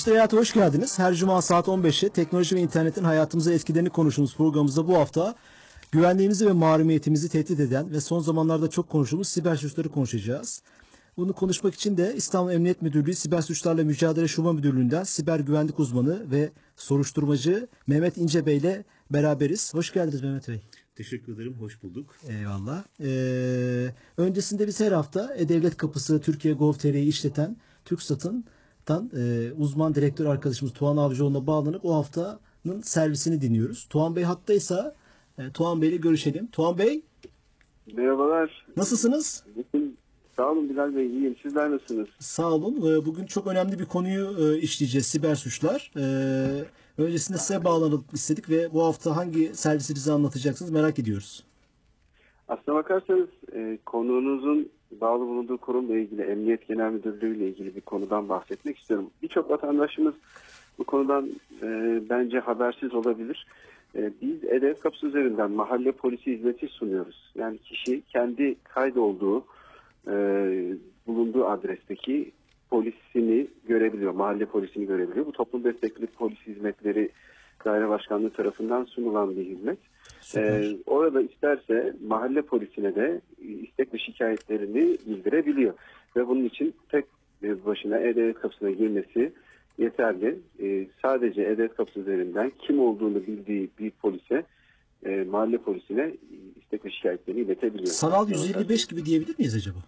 Dijital Hayat'a hoş geldiniz. Her cuma saat 15'te teknoloji ve internetin hayatımıza etkilerini konuştuğumuz programımızda bu hafta güvenliğimizi ve mahremiyetimizi tehdit eden ve son zamanlarda çok konuştuğumuz siber suçları konuşacağız. Bunu konuşmak için de İstanbul Emniyet Müdürlüğü Siber Suçlarla Mücadele Şube Müdürlüğü'nden siber güvenlik uzmanı ve soruşturmacı Mehmet İnce Bey ile beraberiz. Hoş geldiniz Mehmet Bey. Teşekkür ederim, hoş bulduk. Eyvallah. Ee, öncesinde biz her hafta E-Devlet Kapısı Türkiye Gov.tr'yi işleten TürkSat'ın tan e, uzman direktör arkadaşımız Tuğan Avcıoğlu'na bağlanıp o haftanın servisini dinliyoruz. Tuğan Bey hattaysa e, Tuğan Bey ile görüşelim. Tuğan Bey Merhabalar. nasılsınız? Sağ olun Bilal Bey. İyiyim. Sizler nasılsınız? Sağ olun. Ee, Bugün çok önemli bir konuyu e, işleyeceğiz. Siber suçlar. Ee, Öncesinde size bağlanıp istedik ve bu hafta hangi servisi bize anlatacaksınız merak ediyoruz. Aslına bakarsanız e, konuğunuzun bağlı bulunduğu kurumla ilgili Emniyet Genel Müdürlüğü ile ilgili bir konudan bahsetmek istiyorum. Birçok vatandaşımız bu konudan e, bence habersiz olabilir. E, biz E-Devlet Kapısı üzerinden mahalle polisi hizmeti sunuyoruz. Yani kişi kendi kaydolduğu e, bulunduğu adresteki polisini görebiliyor, mahalle polisini görebiliyor. Bu toplum destekli polis hizmetleri daire başkanlığı tarafından sunulan bir hizmet. Süper. Ee, orada isterse mahalle polisine de istek ve şikayetlerini bildirebiliyor. Ve bunun için tek başına E-Devlet kapısına girmesi yeterli. Ee, sadece E-Devlet kapısı üzerinden kim olduğunu bildiği bir polise, e, mahalle polisine istek ve şikayetlerini iletebiliyor. Sanal Aslına 155 gibi diyebilir miyiz acaba?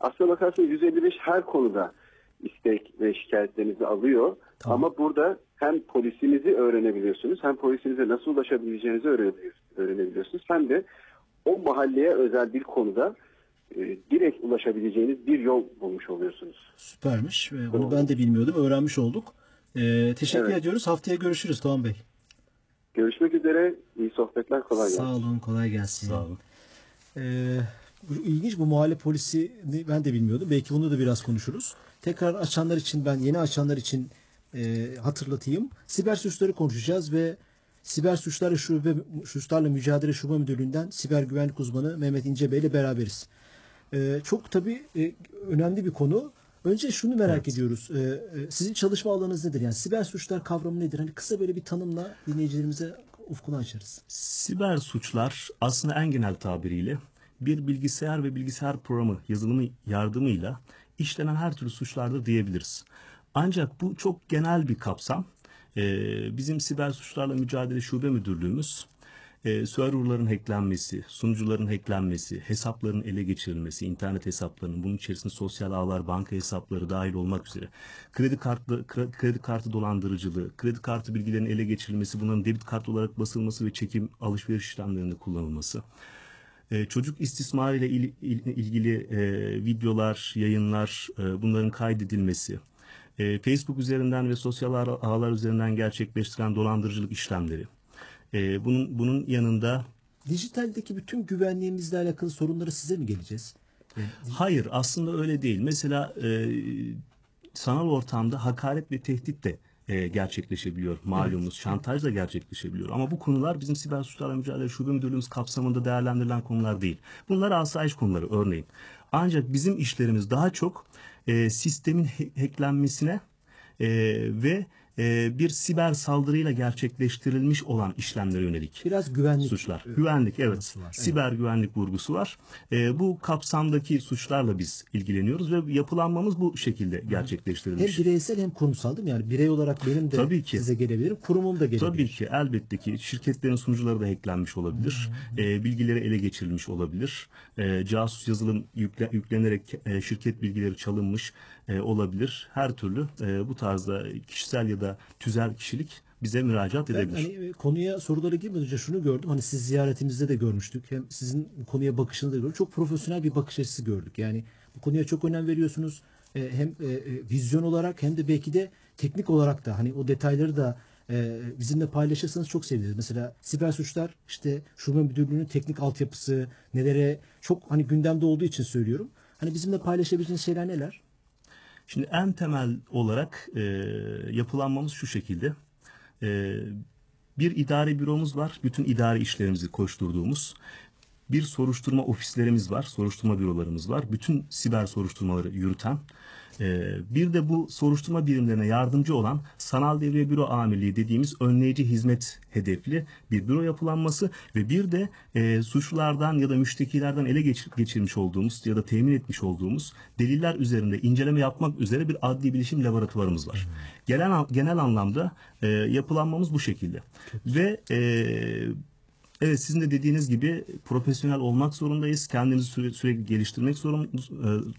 Aslına bakarsanız 155 her konuda istek ve şikayetlerinizi alıyor. Tamam. Ama burada hem polisinizi öğrenebiliyorsunuz hem polisinize nasıl ulaşabileceğinizi öğrenebiliyor- öğrenebiliyorsunuz. Hem de o mahalleye özel bir konuda e, direkt ulaşabileceğiniz bir yol bulmuş oluyorsunuz. Süpermiş. Ee, Bunu ben de bilmiyordum. Öğrenmiş olduk. Ee, teşekkür Evet. ediyoruz. Haftaya görüşürüz Doğan Bey. Görüşmek üzere. İyi sohbetler. Kolay gelsin. Sağ olun. Kolay gelsin. Sağ olun. Ee, ilginç bu mahalle polisini ben de bilmiyordum. Belki bunu da biraz konuşuruz. Tekrar açanlar için ben yeni açanlar için e, hatırlatayım. Siber suçları konuşacağız ve Siber Suçlarla Şube Suçlarla Mücadele Şube Müdürlüğü'nden siber güvenlik uzmanı Mehmet İnce Bey ile beraberiz. Ee, çok tabii e, önemli bir konu. Önce şunu merak ediyoruz. Ee, e, sizin çalışma alanınız nedir? Yani siber suçlar kavramı nedir? Hani kısa böyle bir tanımla dinleyicilerimize ufkunu açarız. Siber suçlar aslında en genel tabiriyle bir bilgisayar ve bilgisayar programı yazılımı yardımıyla işlenen her türlü suçlardır diyebiliriz. Ancak bu çok genel bir kapsam. Ee, bizim siber suçlarla mücadele şube müdürlüğümüz e, serverların hacklenmesi, sunucuların hacklenmesi, hesapların ele geçirilmesi, internet hesaplarının bunun içerisinde sosyal ağlar, banka hesapları dahil olmak üzere kredi kartı kre- kredi kartı dolandırıcılığı, kredi kartı bilgilerinin ele geçirilmesi, bunların debit kart olarak basılması ve çekim alışveriş işlemlerinde kullanılması. E, çocuk istismarı ile il- il- ilgili e, videolar, yayınlar, e, bunların kaydedilmesi, e, Facebook üzerinden ve sosyal ağ- ağlar üzerinden gerçekleştirilen dolandırıcılık işlemleri. E, bunun bunun yanında Dijitaldeki bütün güvenliğimizle alakalı sorunları size mi geleceğiz? Hayır aslında öyle değil. Mesela e, sanal ortamda hakaret ve tehdit de e, gerçekleşebiliyor. Malumunuz şantaj da gerçekleşebiliyor. Ama bu konular bizim siber suçlarla mücadele şube müdürlüğümüz kapsamında değerlendirilen konular değil. Bunlar asayiş konuları örneğin. Ancak bizim işlerimiz daha çok e, sistemin hacklenmesine e, ve e, bir siber saldırıyla gerçekleştirilmiş olan işlemlere yönelik Biraz güvenlik. suçlar. Güvenlik evet. Siber güvenlik vurgusu var. Ee, bu kapsamdaki suçlarla biz ilgileniyoruz ve yapılanmamız bu şekilde Hem gerçekleştirilmiş. bireysel hem kurumsal değil mi? Yani birey olarak benim de Tabii ki. size gelebilirim. Kurumum da gelebilir. Tabii ki elbette ki şirketlerin sunucuları da hacklenmiş olabilir. Ee, bilgileri ele geçirilmiş olabilir. Ee, casus yazılım yükle- yüklenerek e, şirket bilgileri çalınmış e, olabilir. Her türlü e, bu tarzda kişisel ya da tüzel kişilik bize müracaat Ben edebilir. hani e, konuya sorulara girmeden önce şunu gördüm. Hani siz ziyaretimizde de görmüştük. Hem sizin konuya bakışını da gördük. Çok profesyonel bir bakış açısı gördük. Yani bu konuya çok önem veriyorsunuz. E, hem e, vizyon olarak hem de belki de teknik olarak da hani o detayları da bizimle paylaşırsanız çok seviniriz. Mesela siber suçlar işte şube müdürlüğünün teknik altyapısı nelere çok hani gündemde olduğu için söylüyorum. Hani bizimle paylaşabileceğiniz şeyler neler? Şimdi en temel olarak e, yapılanmamız şu şekilde. E, bir idari büromuz var. Bütün idari işlerimizi koşturduğumuz. Bir soruşturma ofislerimiz var. Soruşturma bürolarımız var. Bütün siber soruşturmaları yürüten. E, bir de bu soruşturma birimlerine yardımcı olan sanal devriye büro amirliği dediğimiz önleyici hizmet hedefli bir büro yapılanması ve bir de e, suçlulardan ya da müştekilerden ele geç- geçirmiş olduğumuz ya da temin etmiş olduğumuz deliller üzerinde inceleme yapmak üzere bir adli bilişim laboratuvarımız var. Genel genel anlamda e, yapılanmamız bu şekilde. Ve e, Evet sizin de dediğiniz gibi profesyonel olmak zorundayız. Kendimizi süre- sürekli geliştirmek zorun e,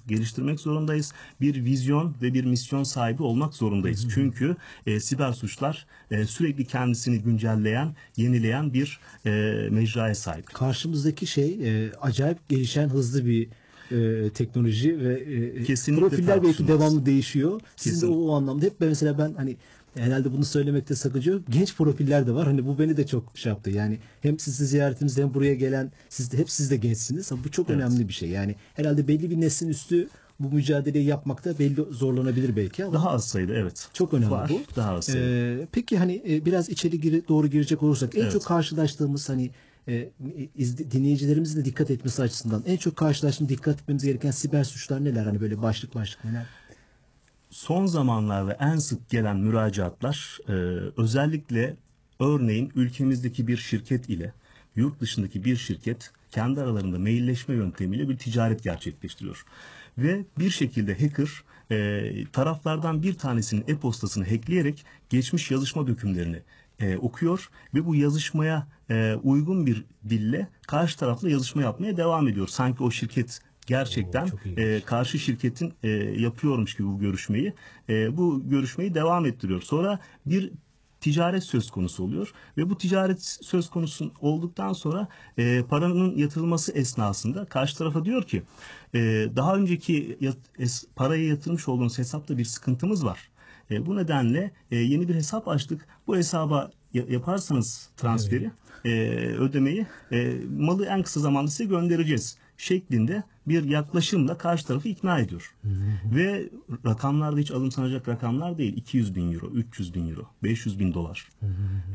geliştirmek zorundayız. Bir vizyon ve bir misyon sahibi olmak zorundayız. Çünkü e, siber suçlar e, sürekli kendisini güncelleyen, yenileyen bir e, mecraya sahip. Karşımızdaki şey e, acayip gelişen hızlı bir e, teknoloji ve e, Kesinlikle profiller belki devamlı değişiyor. Sizin de o, o anlamda hep ben mesela ben hani herhalde bunu söylemekte sakınca yok. Genç profiller de var. Hani bu beni de çok şey yaptı. Yani hem sizi ziyaretimizde hem buraya gelen siz de hep siz de gençsiniz. Bu çok Evet. önemli bir şey. Yani herhalde belli bir neslin üstü bu mücadeleyi yapmakta belli zorlanabilir belki ama Daha az sayıda evet. çok önemli Var, bu. Daha az sayıda. Ee, peki hani e, biraz içeri giri, doğru girecek olursak en Evet. çok karşılaştığımız hani e, dinleyicilerimizin de dikkat etmesi açısından en çok karşılaştığımız dikkat etmemiz gereken siber suçlar neler? Hani böyle başlık başlık neler? Son zamanlarda en sık gelen müracaatlar e, özellikle örneğin ülkemizdeki bir şirket ile yurt dışındaki bir şirket kendi aralarında mailleşme yöntemiyle bir ticaret gerçekleştiriyor. Ve bir şekilde hacker e, taraflardan bir tanesinin e-postasını hackleyerek geçmiş yazışma dökümlerini e, okuyor ve bu yazışmaya e, uygun bir dille karşı tarafla yazışma yapmaya devam ediyor. Sanki o şirket gerçekten Oo, e, karşı şirketin e, yapıyormuş gibi bu görüşmeyi e, bu görüşmeyi devam ettiriyor. Sonra bir ticaret söz konusu oluyor ve bu ticaret söz konusu olduktan sonra e, paranın yatırılması esnasında karşı tarafa diyor ki e, daha önceki yat- es- parayı yatırmış olduğunuz hesapta bir sıkıntımız var. E, bu nedenle e, yeni bir hesap açtık. Bu hesaba ya- yaparsanız transferi, e, ödemeyi e, malı en kısa zamanda size göndereceğiz şeklinde bir yaklaşımla karşı tarafı ikna ediyor. Ve rakamlar da hiç alımsanacak rakamlar değil. 200 bin euro, 300 bin euro, 500 bin dolar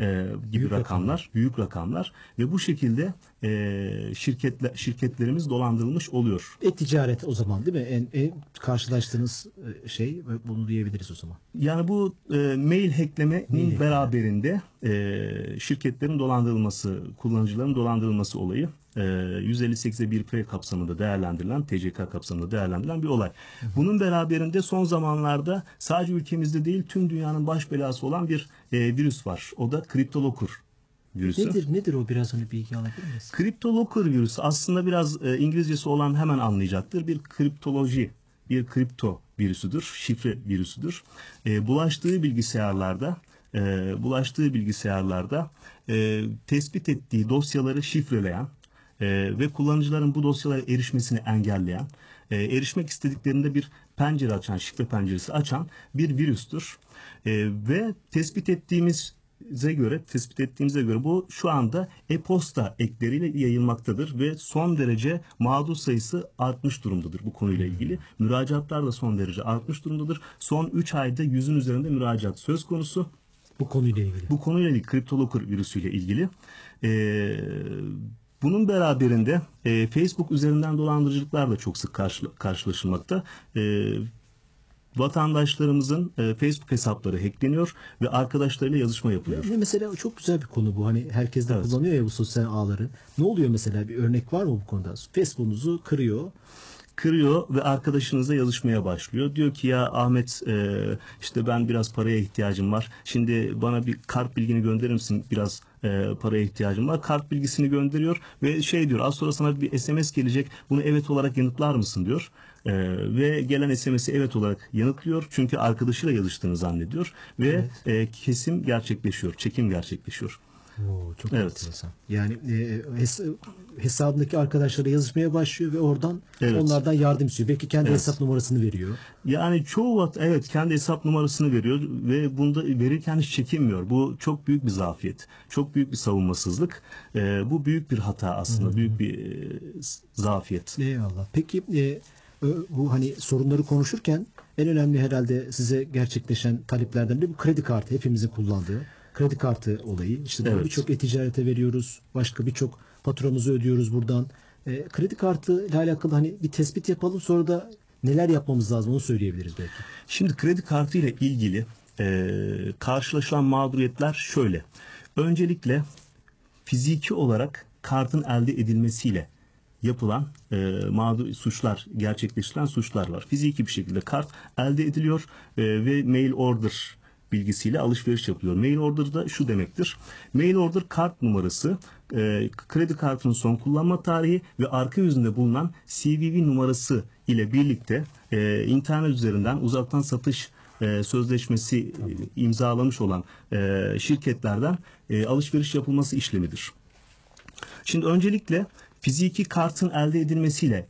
e, gibi Büyük rakamlar, büyük rakamlar ve bu şekilde e, şirketler şirketlerimiz dolandırılmış oluyor. E-ticaret o zaman değil mi? En, en karşılaştığınız e, şey ve bunu diyebiliriz o zaman. Yani bu e, mail hacklemenin beraberinde e, şirketlerin dolandırılması, kullanıcıların dolandırılması olayı e, 158'e 1P kapsamında değerlendirilen, TCK kapsamında değerlendirilen bir olay. Bunun beraberinde son zamanlarda sadece ülkemizde değil tüm dünyanın baş belası olan bir e, virüs var. O da CryptoLocker virüsü. Nedir nedir o biraz hani bilgi alabilir miyiz? CryptoLocker virüsü aslında biraz e, İngilizcesi olan hemen anlayacaktır. Bir kriptoloji, bir kripto virüsüdür, şifre virüsüdür. E, bulaştığı bilgisayarlarda, e, bulaştığı bilgisayarlarda e, tespit ettiği dosyaları şifreleyen e, ve kullanıcıların bu dosyalara erişmesini engelleyen, e, erişmek istediklerinde bir pencere açan, şifre penceresi açan bir virüstür. E, ve tespit ettiğimiz ze göre tespit ettiğimize göre bu şu anda e-posta ekleriyle yayılmaktadır ve son derece mağdur sayısı artmış durumdadır bu konuyla ilgili. Müracaatlar da son derece artmış durumdadır. Son 3 ayda yüzün üzerinde müracaat söz konusu. Bu konuyla ilgili. Bu konuyla ilgili CryptoLocker virüsüyle ilgili. Ee, bunun beraberinde e, Facebook üzerinden dolandırıcılıklar da çok sık karşı- karşılaşılmakta. Ee, vatandaşlarımızın e, Facebook hesapları hackleniyor ve arkadaşlarıyla yazışma yapılıyor. Ve mesela çok güzel bir konu bu. Hani herkes de Evet. kullanıyor ya bu sosyal ağları. Ne oluyor mesela bir örnek var mı bu konuda? Facebook'unuzu kırıyor. kırıyor ve arkadaşınızla yazışmaya başlıyor. Diyor ki ya Ahmet e, işte ben biraz paraya ihtiyacım var. Şimdi bana bir kart bilgini gönderir misin? Biraz e, paraya ihtiyacım var. Kart bilgisini gönderiyor ve şey diyor az sonra sana bir SMS gelecek. Bunu evet olarak yanıtlar mısın diyor. E, ve gelen SMS'i evet olarak yanıtlıyor. Çünkü arkadaşıyla yazıştığını zannediyor ve e, kesim gerçekleşiyor. Çekim gerçekleşiyor. Oo, çok Evet. enteresan. Yani e, hes- hesabındaki arkadaşlara yazışmaya başlıyor ve oradan Evet. onlardan yardım istiyor. Belki kendi hesap numarasını veriyor. Yani çoğu evet kendi hesap numarasını veriyor ve bunda verirken hiç çekinmiyor. Bu çok büyük bir zafiyet. Çok büyük bir savunmasızlık. Ee, bu büyük bir hata aslında. Büyük bir e, zafiyet. Eyvallah. Peki e, bu hani sorunları konuşurken en önemli herhalde size gerçekleşen taleplerden biri bu kredi kartı hepimizin kullandığı kredi kartı olayı. İşte Evet. birçok e-ticarete veriyoruz. Başka birçok faturamızı ödüyoruz buradan. E, kredi kartı ile alakalı hani bir tespit yapalım sonra da neler yapmamız lazım onu söyleyebiliriz belki. Şimdi kredi kartı ile ilgili e, karşılaşılan mağduriyetler şöyle. Öncelikle fiziki olarak kartın elde edilmesiyle yapılan e, mağdur suçlar, gerçekleştirilen suçlar var. Fiziki bir şekilde kart elde ediliyor e, ve mail order bilgisiyle alışveriş yapılıyor. Mail order da şu demektir. Mail order kart numarası, e, kredi kartının son kullanma tarihi ve arka yüzünde bulunan CVV numarası ile birlikte e, internet üzerinden uzaktan satış e, sözleşmesi e, imzalamış olan e, şirketlerden e, alışveriş yapılması işlemidir. Şimdi öncelikle fiziki kartın elde edilmesiyle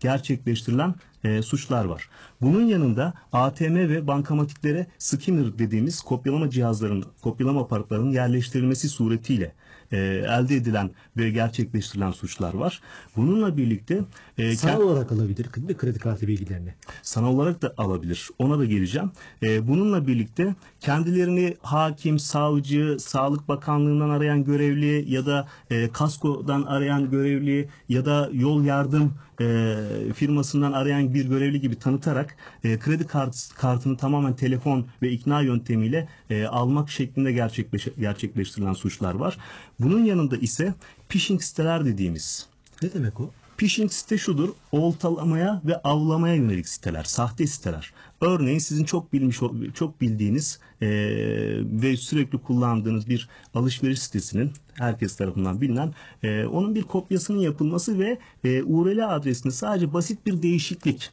gerçekleştirilen e, suçlar var. Bunun yanında ATM ve bankamatiklere skimmer dediğimiz kopyalama cihazlarının, kopyalama aparatlarının yerleştirilmesi suretiyle e, elde edilen ve gerçekleştirilen suçlar var. Bununla birlikte e, Sanal olarak alabilir değil mi kredi kartı bilgilerini? sanal olarak da alabilir. Ona da geleceğim. Ee, bununla birlikte kendilerini hakim, savcı, Sağlık Bakanlığı'ndan arayan görevli ya da e, kaskodan arayan görevli ya da yol yardım e, firmasından arayan bir görevli gibi tanıtarak e, kredi kart, kartını tamamen telefon ve ikna yöntemiyle e, almak şeklinde gerçekleş, gerçekleştirilen suçlar var. Bunun yanında ise phishing siteler dediğimiz Ne demek o? Phishing site şudur, oltalamaya ve avlamaya yönelik siteler, sahte siteler. Örneğin sizin çok bilmiş, çok bildiğiniz eee, ve sürekli kullandığınız bir alışveriş sitesinin herkes tarafından bilinen, eee, onun bir kopyasının yapılması ve eee, URL adresinde sadece basit bir değişiklik,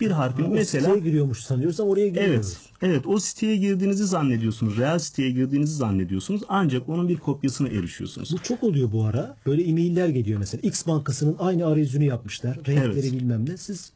bir harfin O mesela siteye giriyormuş sanıyoruz ama oraya girmiyoruz. Evet. Evet o siteye girdiğinizi zannediyorsunuz. Reel siteye girdiğinizi zannediyorsunuz. Ancak onun bir kopyasına erişiyorsunuz. Bu çok oluyor bu ara. Böyle e-mailler geliyor mesela. X bankasının aynı arayüzünü yapmışlar. Renkleri Evet. bilmem ne. Siz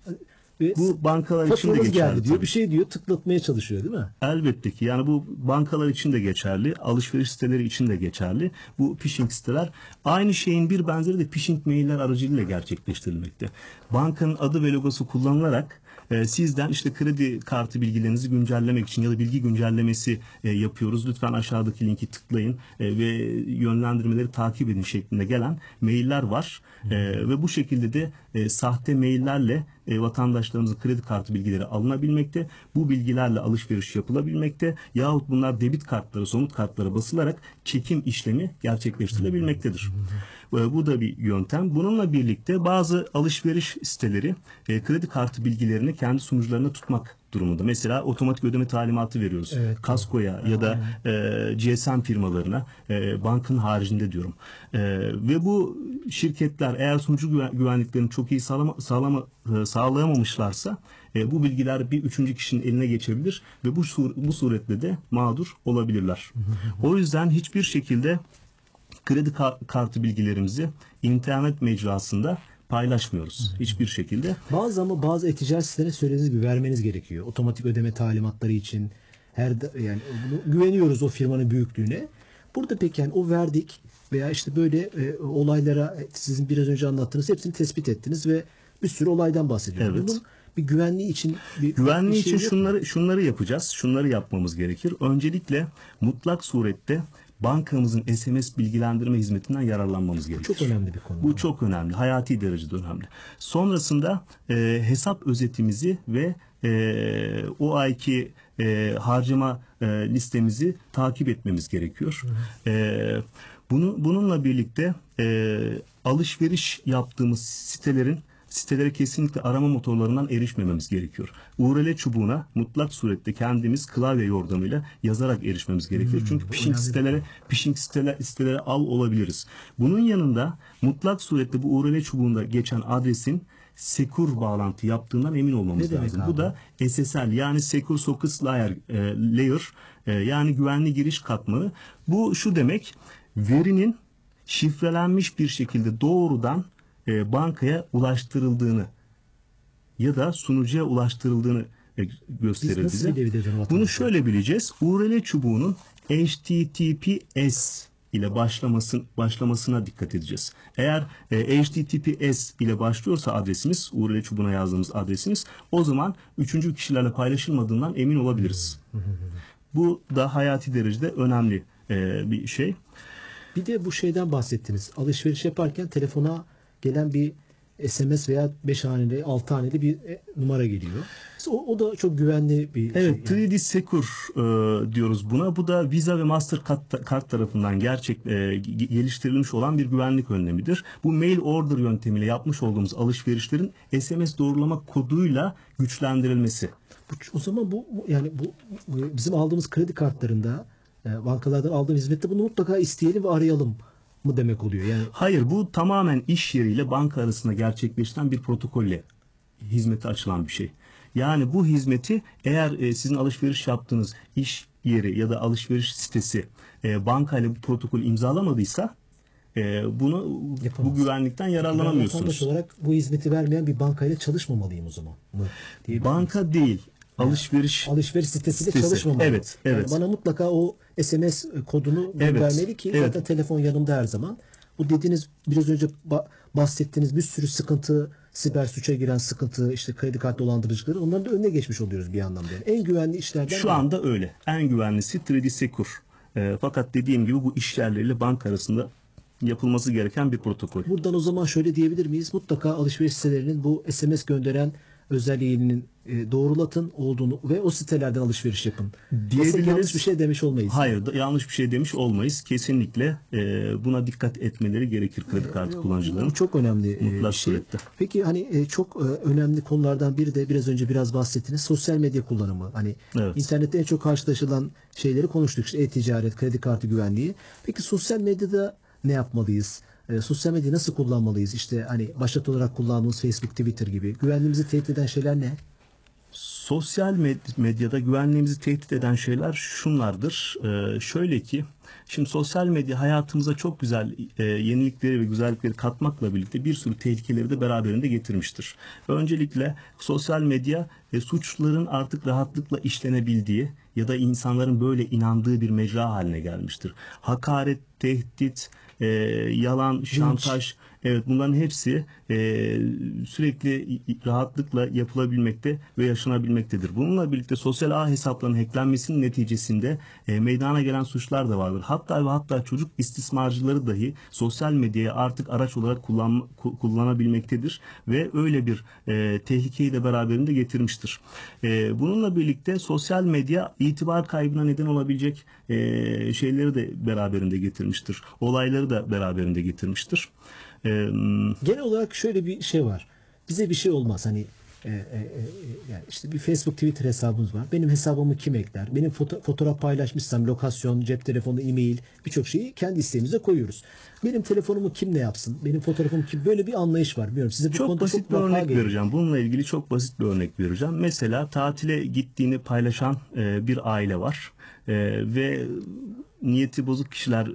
ve Bu bankalar için de geçerli. geldi diyor. tabii. Bir şey diyor. Tıklatmaya çalışıyor değil mi? Elbette ki yani bu bankalar için de geçerli, alışveriş siteleri için de geçerli. Bu phishing siteler aynı şeyin bir benzeri de phishing mailler aracılığıyla gerçekleştirilmekte. Bankanın adı ve logosu kullanılarak e, sizden işte kredi kartı bilgilerinizi güncellemek için ya da bilgi güncellemesi e, yapıyoruz. Lütfen aşağıdaki linki tıklayın e, ve yönlendirmeleri takip edin şeklinde gelen mailler var. E, ve bu şekilde de e, sahte maillerle e, vatandaşlarımızın kredi kartı bilgileri alınabilmekte. Bu bilgilerle alışveriş yapılabilmekte. Yahut bunlar debit kartları, somut kartlara basılarak çekim işlemi gerçekleştirilebilmektedir. Bu da bir yöntem. Bununla birlikte bazı alışveriş siteleri e, kredi kartı bilgilerini kendi sunucularına tutmak durumunda. Mesela otomatik ödeme talimatı veriyoruz. Evet, Kaskoya ya da e, GSM firmalarına e, bankın haricinde diyorum. E, ve bu şirketler eğer sunucu güven- güvenliklerini çok iyi sağlama, sağlama, e, sağlayamamışlarsa e, bu bilgiler bir üçüncü kişinin eline geçebilir ve bu sur- bu suretle de mağdur olabilirler. O yüzden hiçbir şekilde kredi ka- kartı bilgilerimizi internet mecrasında paylaşmıyoruz. Hiçbir şekilde. Bazı ama bazı e-ticaret sitelerine söylediğiniz gibi vermeniz gerekiyor. Otomatik ödeme talimatları için her yani güveniyoruz o firmanın büyüklüğüne. Burada peki yani o verdik veya işte böyle e, olaylara e, sizin biraz önce anlattığınız hepsini tespit ettiniz ve bir sürü olaydan bahsediyoruz. Evet. Bunun bir güvenliği için bir Güvenliği bir şey için şunları şunları yapacağız. Şunları yapmamız gerekir. Öncelikle mutlak surette bankamızın SMS bilgilendirme hizmetinden yararlanmamız gerekir. çok önemli bir konu. Bu çok önemli. Hayati derecede önemli. Sonrasında e, hesap özetimizi ve e, o ayki e, harcama e, listemizi takip etmemiz gerekiyor. E, bunu, bununla birlikte e, alışveriş yaptığımız sitelerin sitelere kesinlikle arama motorlarından erişmememiz gerekiyor. URL çubuğuna mutlak surette kendimiz klavye yordamıyla yazarak erişmemiz gerekiyor. Çünkü phishing sitelere phishing siteler, sitelere al olabiliriz. Bunun yanında mutlak surette bu URL çubuğunda geçen adresin sekur bağlantı yaptığından emin olmamız Ne lazım. abi? Bu da SSL yani Secure Sockets Layer, e, layer e, yani güvenli giriş katmanı. Bu şu demek verinin şifrelenmiş bir şekilde doğrudan e, bankaya ulaştırıldığını ya da sunucuya ulaştırıldığını e, gösterir Biz bize. Bunu şöyle bileceğiz. URL çubuğunun HTTPS ile başlamasın, başlamasına dikkat edeceğiz. Eğer e, HTTPS ile başlıyorsa adresimiz, URL çubuğuna yazdığımız adresimiz, o zaman üçüncü kişilerle paylaşılmadığından emin olabiliriz. Bu da hayati derecede önemli e, bir şey. Bir de bu şeyden bahsettiniz. Alışveriş yaparken telefona gelen bir SMS veya 5 haneli 6 haneli bir e, numara geliyor. O, o da çok güvenli bir Evet, şey. yani. 3D Secure e, diyoruz buna. Bu da Visa ve Mastercard kart tarafından gerçek e, ge- geliştirilmiş olan bir güvenlik önlemidir. Bu mail order yöntemiyle yapmış olduğumuz alışverişlerin SMS doğrulama koduyla güçlendirilmesi. Bu, o zaman bu yani bu, bu bizim aldığımız kredi kartlarında e, bankalardan aldığımız hizmette bunu mutlaka isteyelim ve arayalım mı demek oluyor. Yani Hayır, bu tamamen iş yeriyle banka arasında gerçekleştiren bir protokolle hizmete açılan bir şey. Yani bu hizmeti eğer e, sizin alışveriş yaptığınız iş yeri ya da alışveriş sitesi e, bankayla bu protokolü imzalamadıysa e, bunu Yapamaz. bu güvenlikten ben yararlanamıyorsunuz. olarak bu hizmeti vermeyen bir bankayla çalışmamalıyım o zaman mı? Diye Banka değil, alışveriş alışveriş sitesiyle Sitesi. çalışmamalı. Evet, evet. Yani bana mutlaka o SMS kodunu Evet, göndermeli ki evet. zaten telefon yanımda her zaman. Bu dediğiniz biraz önce ba- bahsettiğiniz bir sürü sıkıntı, siber suça giren sıkıntı, işte kredi kart dolandırıcılıkları onların da önüne geçmiş oluyoruz bir anlamda. Yani en güvenli işlerden Şu anda öyle. En güvenlisi 3D Secure. E, fakat dediğim gibi bu iş yerleriyle banka arasında yapılması gereken bir protokol. Buradan o zaman şöyle diyebilir miyiz? Mutlaka alışveriş sitelerinin bu SMS gönderen özelliğinin e, doğrulatın olduğunu ve o sitelerden alışveriş yapın. Diyebiliriz. yanlış bir şey demiş olmayız. Hayır, yanlış bir şey demiş olmayız. Kesinlikle e, buna dikkat etmeleri gerekir kredi kartı kullanıcılarının. Bu çok önemli e, Mutlak bir şey. surette. Peki hani çok önemli konulardan biri de biraz önce biraz bahsettiniz. Sosyal medya kullanımı. Hani Evet. internette en çok karşılaşılan şeyleri konuştuk. İşte e-ticaret, kredi kartı güvenliği. Peki sosyal medyada ne yapmalıyız? E, sosyal medyayı nasıl kullanmalıyız? İşte hani başlat olarak kullandığımız Facebook, Twitter gibi. Güvenliğimizi tehdit eden şeyler ne? Sosyal med- medyada güvenliğimizi tehdit eden şeyler şunlardır. Ee, şöyle ki, şimdi sosyal medya hayatımıza çok güzel e, yenilikleri ve güzellikleri katmakla birlikte bir sürü tehlikeleri de beraberinde getirmiştir. Öncelikle sosyal medya e, suçların artık rahatlıkla işlenebildiği ya da insanların böyle inandığı bir mecra haline gelmiştir. Hakaret, tehdit, e, yalan, şantaj, Evet bunların hepsi e, sürekli rahatlıkla yapılabilmekte ve yaşanabilmektedir. Bununla birlikte sosyal ağ hesaplarının hacklenmesinin neticesinde e, meydana gelen suçlar da vardır. Hatta ve hatta çocuk istismarcıları dahi sosyal medyayı artık araç olarak kullan, ku- kullanabilmektedir ve öyle bir e, tehlikeyi de beraberinde getirmiştir. E, bununla birlikte sosyal medya itibar kaybına neden olabilecek e, şeyleri de beraberinde getirmiştir. Olayları da beraberinde getirmiştir. E, Genel olarak şöyle bir şey var. Bize bir şey olmaz. Hani e, e, e, yani işte bir Facebook, Twitter hesabımız var. Benim hesabımı kim ekler? Benim foto- fotoğraf paylaşmışsam lokasyon, cep telefonu, e-mail birçok şeyi kendi isteğimize koyuyoruz. Benim telefonumu kim ne yapsın? Benim fotoğrafımı kim? Böyle bir anlayış var. Bilmiyorum size bu Çok konuda basit çok bir örnek geliyor. vereceğim. Bununla ilgili çok basit bir örnek vereceğim. Mesela tatile gittiğini paylaşan e, bir aile var E, ve niyeti bozuk kişiler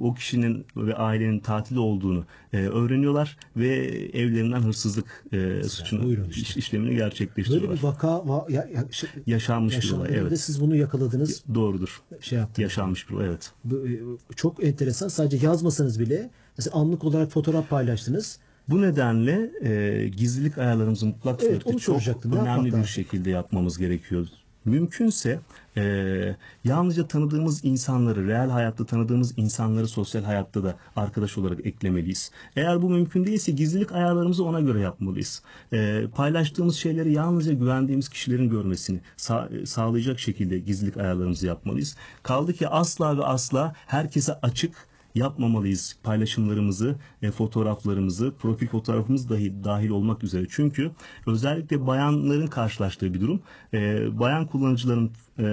o kişinin ve ailenin tatilde olduğunu e, öğreniyorlar ve evlerinden hırsızlık e, suçunu buyurun işte. iş- işlemini Böyle gerçekleştiriyorlar. bir vaka va- ya, ya, şey, Yaşanmış bir olay. ve Evet. siz bunu yakaladınız. Doğrudur. Şey yaptınız. Yaşanmış bir olay. Evet. E, çok enteresan. Sadece yazmasanız bile mesela anlık olarak fotoğraf paylaştınız. Bu nedenle e, gizlilik ayarlarımızı mutlak Evet, çok önemli bir şekilde yapmamız gerekiyor. Mümkünse e, yalnızca tanıdığımız insanları, reel hayatta tanıdığımız insanları sosyal hayatta da arkadaş olarak eklemeliyiz. Eğer bu mümkün değilse gizlilik ayarlarımızı ona göre yapmalıyız. E, paylaştığımız şeyleri yalnızca güvendiğimiz kişilerin görmesini sa- sağlayacak şekilde gizlilik ayarlarımızı yapmalıyız. Kaldı ki asla ve asla herkese açık yapmamalıyız paylaşımlarımızı, e, fotoğraflarımızı, profil fotoğrafımız dahi dahil olmak üzere. Çünkü özellikle bayanların karşılaştığı bir durum. E, bayan kullanıcıların e,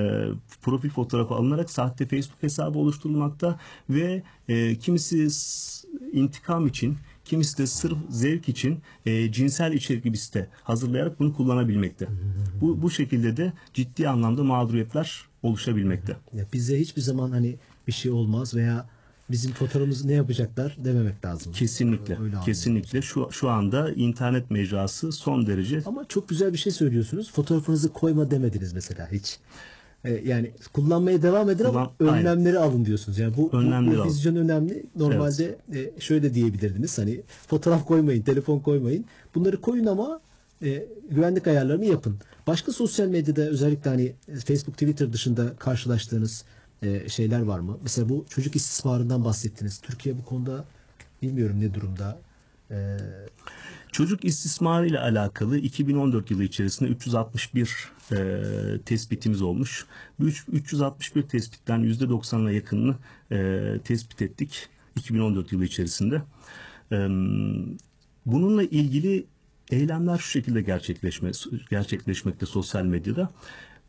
profil fotoğrafı alınarak sahte Facebook hesabı oluşturulmakta ve e, kimisi intikam için, kimisi de sırf zevk için e, cinsel içerikli bir site hazırlayarak bunu kullanabilmekte. Bu, bu şekilde de ciddi anlamda mağduriyetler oluşabilmekte. Ya bize hiçbir zaman hani bir şey olmaz veya bizim fotoğrafımızı ne yapacaklar dememek lazım. Kesinlikle. Öyle kesinlikle şu şu anda internet mecrası son derece Ama çok güzel bir şey söylüyorsunuz. Fotoğrafınızı koyma demediniz mesela hiç. Ee, yani kullanmaya devam edin ama Kullan- önlemleri alın diyorsunuz. Yani bu, bu- Önlemleri bu, alın. vizyon önemli. Normalde e, şöyle diyebilirdiniz. Hani fotoğraf koymayın, telefon koymayın. Bunları koyun ama e, güvenlik ayarlarını yapın. Başka sosyal medyada özellikle hani Facebook, Twitter dışında karşılaştığınız e, şeyler var mı? Mesela bu çocuk istismarından bahsettiniz. Türkiye bu konuda bilmiyorum ne durumda. Ee, Çocuk istismarı ile alakalı 2014 yılı içerisinde 361 e, tespitimiz olmuş. Bu üç- 361 tespitten %90'ına yakınını e, tespit ettik 2014 yılı içerisinde. E, bununla ilgili eylemler şu şekilde gerçekleşme, gerçekleşmekte sosyal medyada.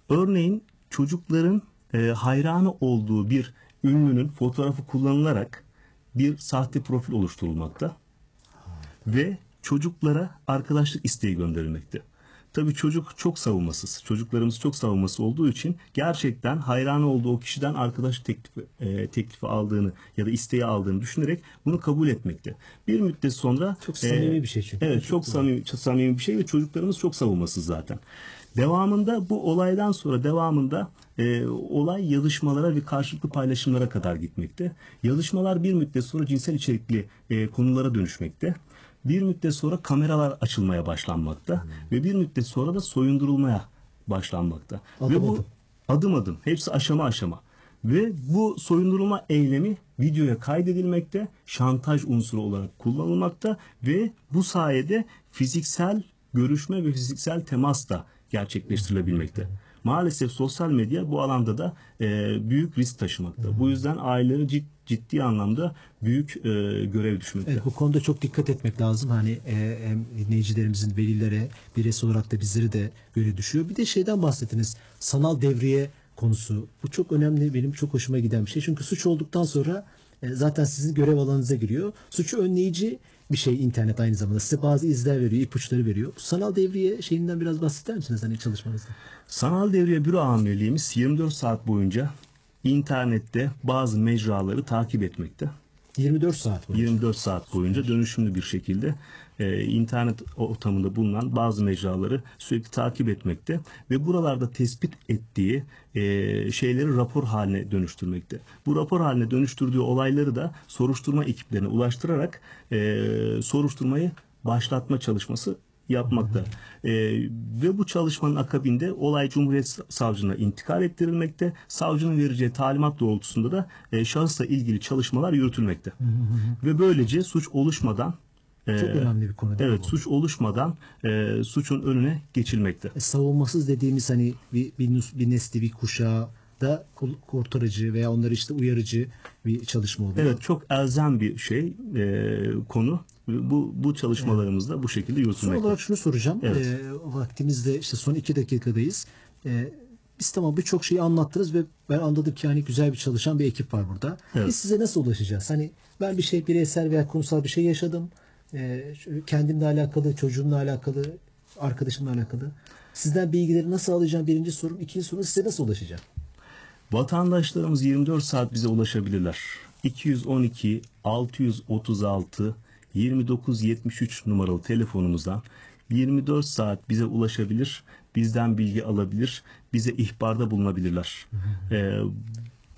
Örneğin çocukların e, hayranı olduğu bir ünlünün fotoğrafı kullanılarak bir sahte profil oluşturulmakta ve çocuklara arkadaşlık isteği gönderilmekte. Tabii çocuk çok savunmasız. Çocuklarımız çok savunması olduğu için gerçekten hayran olduğu o kişiden arkadaş teklifi, e, teklifi aldığını ya da isteği aldığını düşünerek bunu kabul etmekte. Bir müddet sonra Çok samimi bir şey çünkü. Evet Çok çok samimi, samimi bir şey ve çocuklarımız çok savunmasız zaten. Devamında bu olaydan sonra devamında e, olay yazışmalara ve karşılıklı paylaşımlara kadar gitmekte. Yazışmalar bir müddet sonra cinsel içerikli e, konulara dönüşmekte. Bir müddet sonra kameralar açılmaya başlanmakta ve bir müddet sonra da soyundurulmaya başlanmakta. Adım ve bu adım. adım adım hepsi aşama aşama. Ve bu soyundurulma eylemi videoya kaydedilmekte, şantaj unsuru olarak kullanılmakta ve bu sayede fiziksel görüşme ve fiziksel temas da gerçekleştirilebilmekte. Maalesef sosyal medya bu alanda da e, büyük risk taşımakta. Bu yüzden aileleri cid- ciddi anlamda büyük e, görev düşmekte. Evet, bu konuda çok dikkat etmek lazım. Hani e, hem dinleyicilerimizin velilere, bireysel olarak da bizleri de göre düşüyor. Bir de şeyden bahsettiniz. Sanal devriye konusu. Bu çok önemli. Benim çok hoşuma giden bir şey. Çünkü suç olduktan sonra e, zaten sizin görev alanınıza giriyor. Suçu önleyici bir şey internet aynı zamanda. Size bazı izler veriyor, ipuçları veriyor. Bu sanal devriye şeyinden biraz bahseder misiniz hani çalışmanızda? Sanal devriye büro amirliğimiz 24 saat boyunca internette bazı mecraları takip etmekte. 24 saat boyunca. 24 saat boyunca dönüşümlü bir şekilde e, internet ortamında bulunan bazı mecraları sürekli takip etmekte ve buralarda tespit ettiği e, şeyleri rapor haline dönüştürmekte. Bu rapor haline dönüştürdüğü olayları da soruşturma ekiplerine ulaştırarak e, soruşturmayı başlatma çalışması yapmakta. E, ve bu çalışmanın akabinde olay Cumhuriyet Savcılığına intikal ettirilmekte. Savcının vereceği talimat doğrultusunda da e, şahısla ilgili çalışmalar yürütülmekte. ve böylece suç oluşmadan Çok önemli bir konu değil mi Evet, bu? suç oluşmadan e, suçun önüne geçilmekte. E, savunmasız dediğimiz hani bir, bir, bir nesli bir kuşağı da kurtarıcı veya onları işte uyarıcı bir çalışma oluyor. Evet, çok elzem bir şey e, konu. Bu bu çalışmalarımızda bu şekilde Son yürütülmekte. olarak şunu soracağım. Evet. E, vaktimizde işte son iki dakikadayız. E, biz tamam birçok şeyi anlattınız ve ben anladım ki hani güzel bir çalışan bir ekip var burada. Evet. Biz size nasıl ulaşacağız? Hani ben bir şey bireysel veya kurumsal bir şey yaşadım. E, şu- kendimle alakalı, çocuğumla alakalı, arkadaşımla alakalı. Sizden bilgileri nasıl alacağım? Birinci sorum. İkinci sorum size nasıl ulaşacağım? Vatandaşlarımız 24 saat bize ulaşabilirler. 212 636 2973 numaralı telefonumuzdan 24 saat bize ulaşabilir, bizden bilgi alabilir, bize ihbarda bulunabilirler. Ee,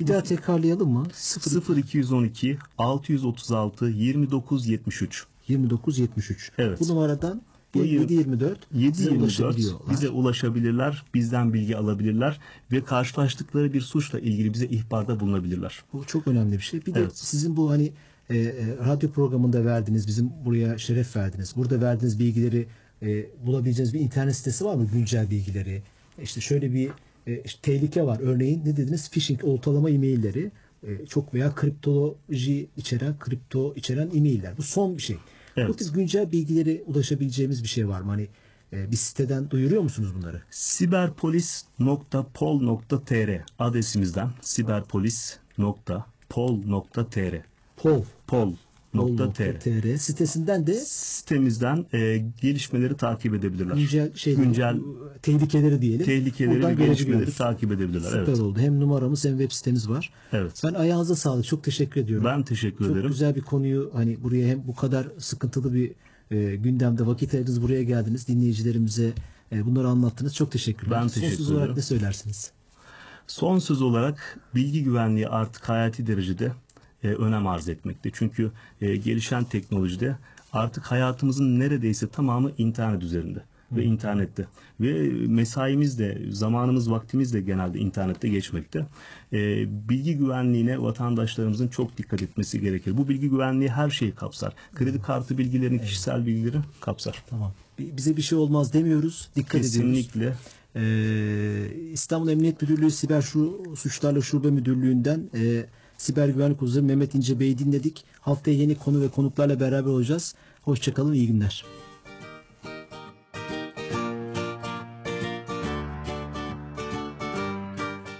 Bir daha tekrarlayalım mı? 0 0212 636 2973 2973. Evet. Bu numaradan Bu yirmi- 724 size 724 ulaşabiliyorlar. bize ulaşabilirler, bizden bilgi alabilirler ve karşılaştıkları bir suçla ilgili bize ihbarda bulunabilirler. Bu çok önemli bir şey. Bir de Evet. sizin bu hani e, e, radyo programında verdiğiniz, bizim buraya şeref verdiniz. Burada verdiğiniz bilgileri e, bulabileceğiniz bir internet sitesi var mı? Güncel bilgileri. İşte şöyle bir e, işte tehlike var. Örneğin ne dediniz? Phishing, oltalama e-mailleri. E, çok veya kriptoloji içeren, kripto içeren e-mailler. Bu son bir şey. Evet. Bu tip güncel bilgileri ulaşabileceğimiz bir şey var mı? Hani e, bir siteden duyuruyor musunuz bunları? siberpolis.pol.tr adresimizden siberpolis.pol.tr Pol. pol Bol.tr. TR sitesinden de Sitemizden e, gelişmeleri takip edebilirler. güncel şey Güncel tehlikeleri diyelim. tehlikeleri ve Buradan gelişmeleri takip edebilirler. Süper Evet. oldu. Hem numaramız hem web sitemiz var. Evet. Ben ayağınıza sağlık. Çok teşekkür ediyorum. Ben teşekkür Çok ederim. güzel bir konuyu hani buraya hem bu kadar sıkıntılı bir e, gündemde vakit ayırdınız buraya geldiniz. Dinleyicilerimize e, bunları anlattınız. Çok teşekkürler. Ben teşekkür olarak ederim. ne söylersiniz? Son söz olarak bilgi güvenliği artık hayati derecede e, önem arz etmekte. Çünkü e, gelişen teknolojide artık hayatımızın neredeyse tamamı internet üzerinde ve internette ve mesaimiz de zamanımız vaktimiz de genelde internette geçmekte. E, bilgi güvenliğine vatandaşlarımızın çok dikkat etmesi gerekir. Bu bilgi güvenliği her şeyi kapsar. Kredi kartı bilgilerini, kişisel bilgileri kapsar. Tamam. Bi- Bize bir şey olmaz demiyoruz. Dikkat ediyoruz. Kesinlikle. Ee, İstanbul Emniyet Müdürlüğü Siber Şu, Suçlarla Şube Müdürlüğü'nden e, Siber Güvenlik Uzmanı Mehmet İnce Bey'i dinledik. Haftaya yeni konu ve konuklarla beraber olacağız. Hoşçakalın, iyi günler.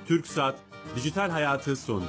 TürkSat Dijital Hayatı sondu.